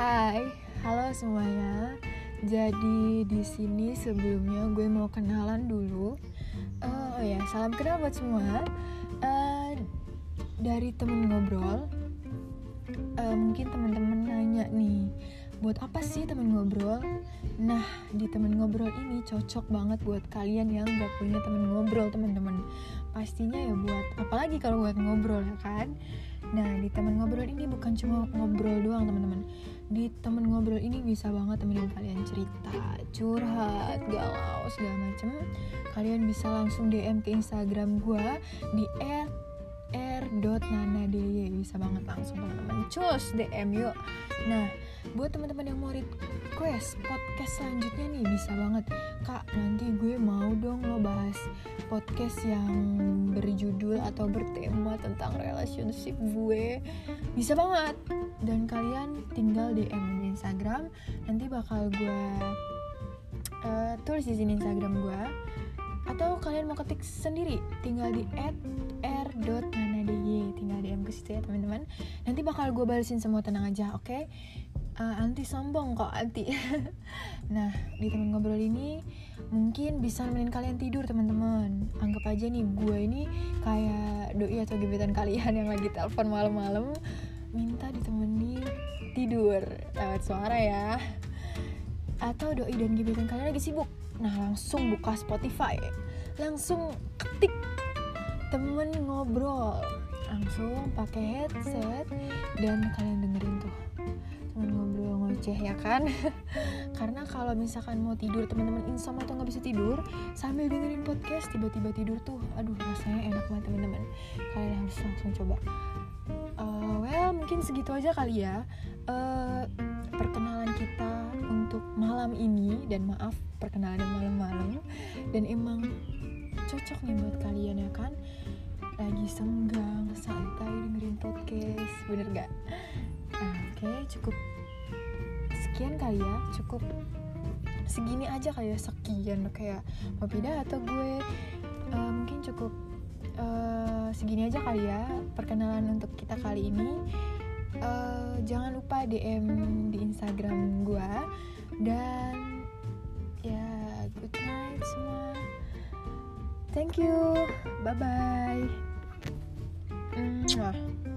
Hai, halo semuanya. Jadi di sini sebelumnya gue mau kenalan dulu. Uh, oh ya, salam kenal buat semua. Uh, dari temen ngobrol, uh, mungkin teman-teman buat apa sih temen ngobrol? Nah, di temen ngobrol ini cocok banget buat kalian yang gak punya temen ngobrol, teman-teman. Pastinya ya buat apalagi kalau buat ngobrol ya kan? Nah, di temen ngobrol ini bukan cuma ngobrol doang, teman-teman. Di temen ngobrol ini bisa banget temenin kalian cerita, curhat, galau, segala macem. Kalian bisa langsung DM ke Instagram gue di r.nanaday bisa banget langsung teman-teman cus DM yuk nah buat teman-teman yang mau request podcast selanjutnya nih bisa banget. Kak nanti gue mau dong lo bahas podcast yang berjudul atau bertema tentang relationship gue. Bisa banget. Dan kalian tinggal DM di Instagram. Nanti bakal gue uh, tulis di sini Instagram gue. Atau kalian mau ketik sendiri tinggal di r.nanaday tinggal DM ke situ ya teman-teman. Nanti bakal gue balesin semua tenang aja oke? okay? Uh, anti sombong kok anti. Nah di temen ngobrol ini mungkin bisa nemenin kalian tidur teman-teman. Anggap aja nih gue ini kayak doi atau gebetan kalian yang lagi telepon malam-malam minta ditemani tidur lewat suara ya. Atau doi dan gebetan kalian lagi sibuk. Nah langsung buka Spotify. Langsung ketik temen ngobrol. Langsung pakai headset Dan kalian dengerin tuh temen ngobrol ngoceh ya kan? Karena kalau misalkan mau tidur teman-teman insomnia atau nggak bisa tidur Sambil dengerin podcast tiba-tiba tidur tuh Aduh rasanya enak banget teman-teman. Kalian harus langsung coba. Uh, Well mungkin segitu aja kali ya. Uh, Perkenalan kita untuk malam ini Dan maaf perkenalan malam-malam dan emang cocok nih buat kalian ya kan? Lagi senggang santai dengerin podcast bener gak oke cukup sekian kali ya. Cukup segini aja kayak sekian. Kayak mau pindah atau gue. Uh, mungkin cukup uh, segini aja kali ya perkenalan untuk kita kali ini. Uh, jangan lupa DM di Instagram gue dan ya good night semua. Thank you. Bye bye Mwah.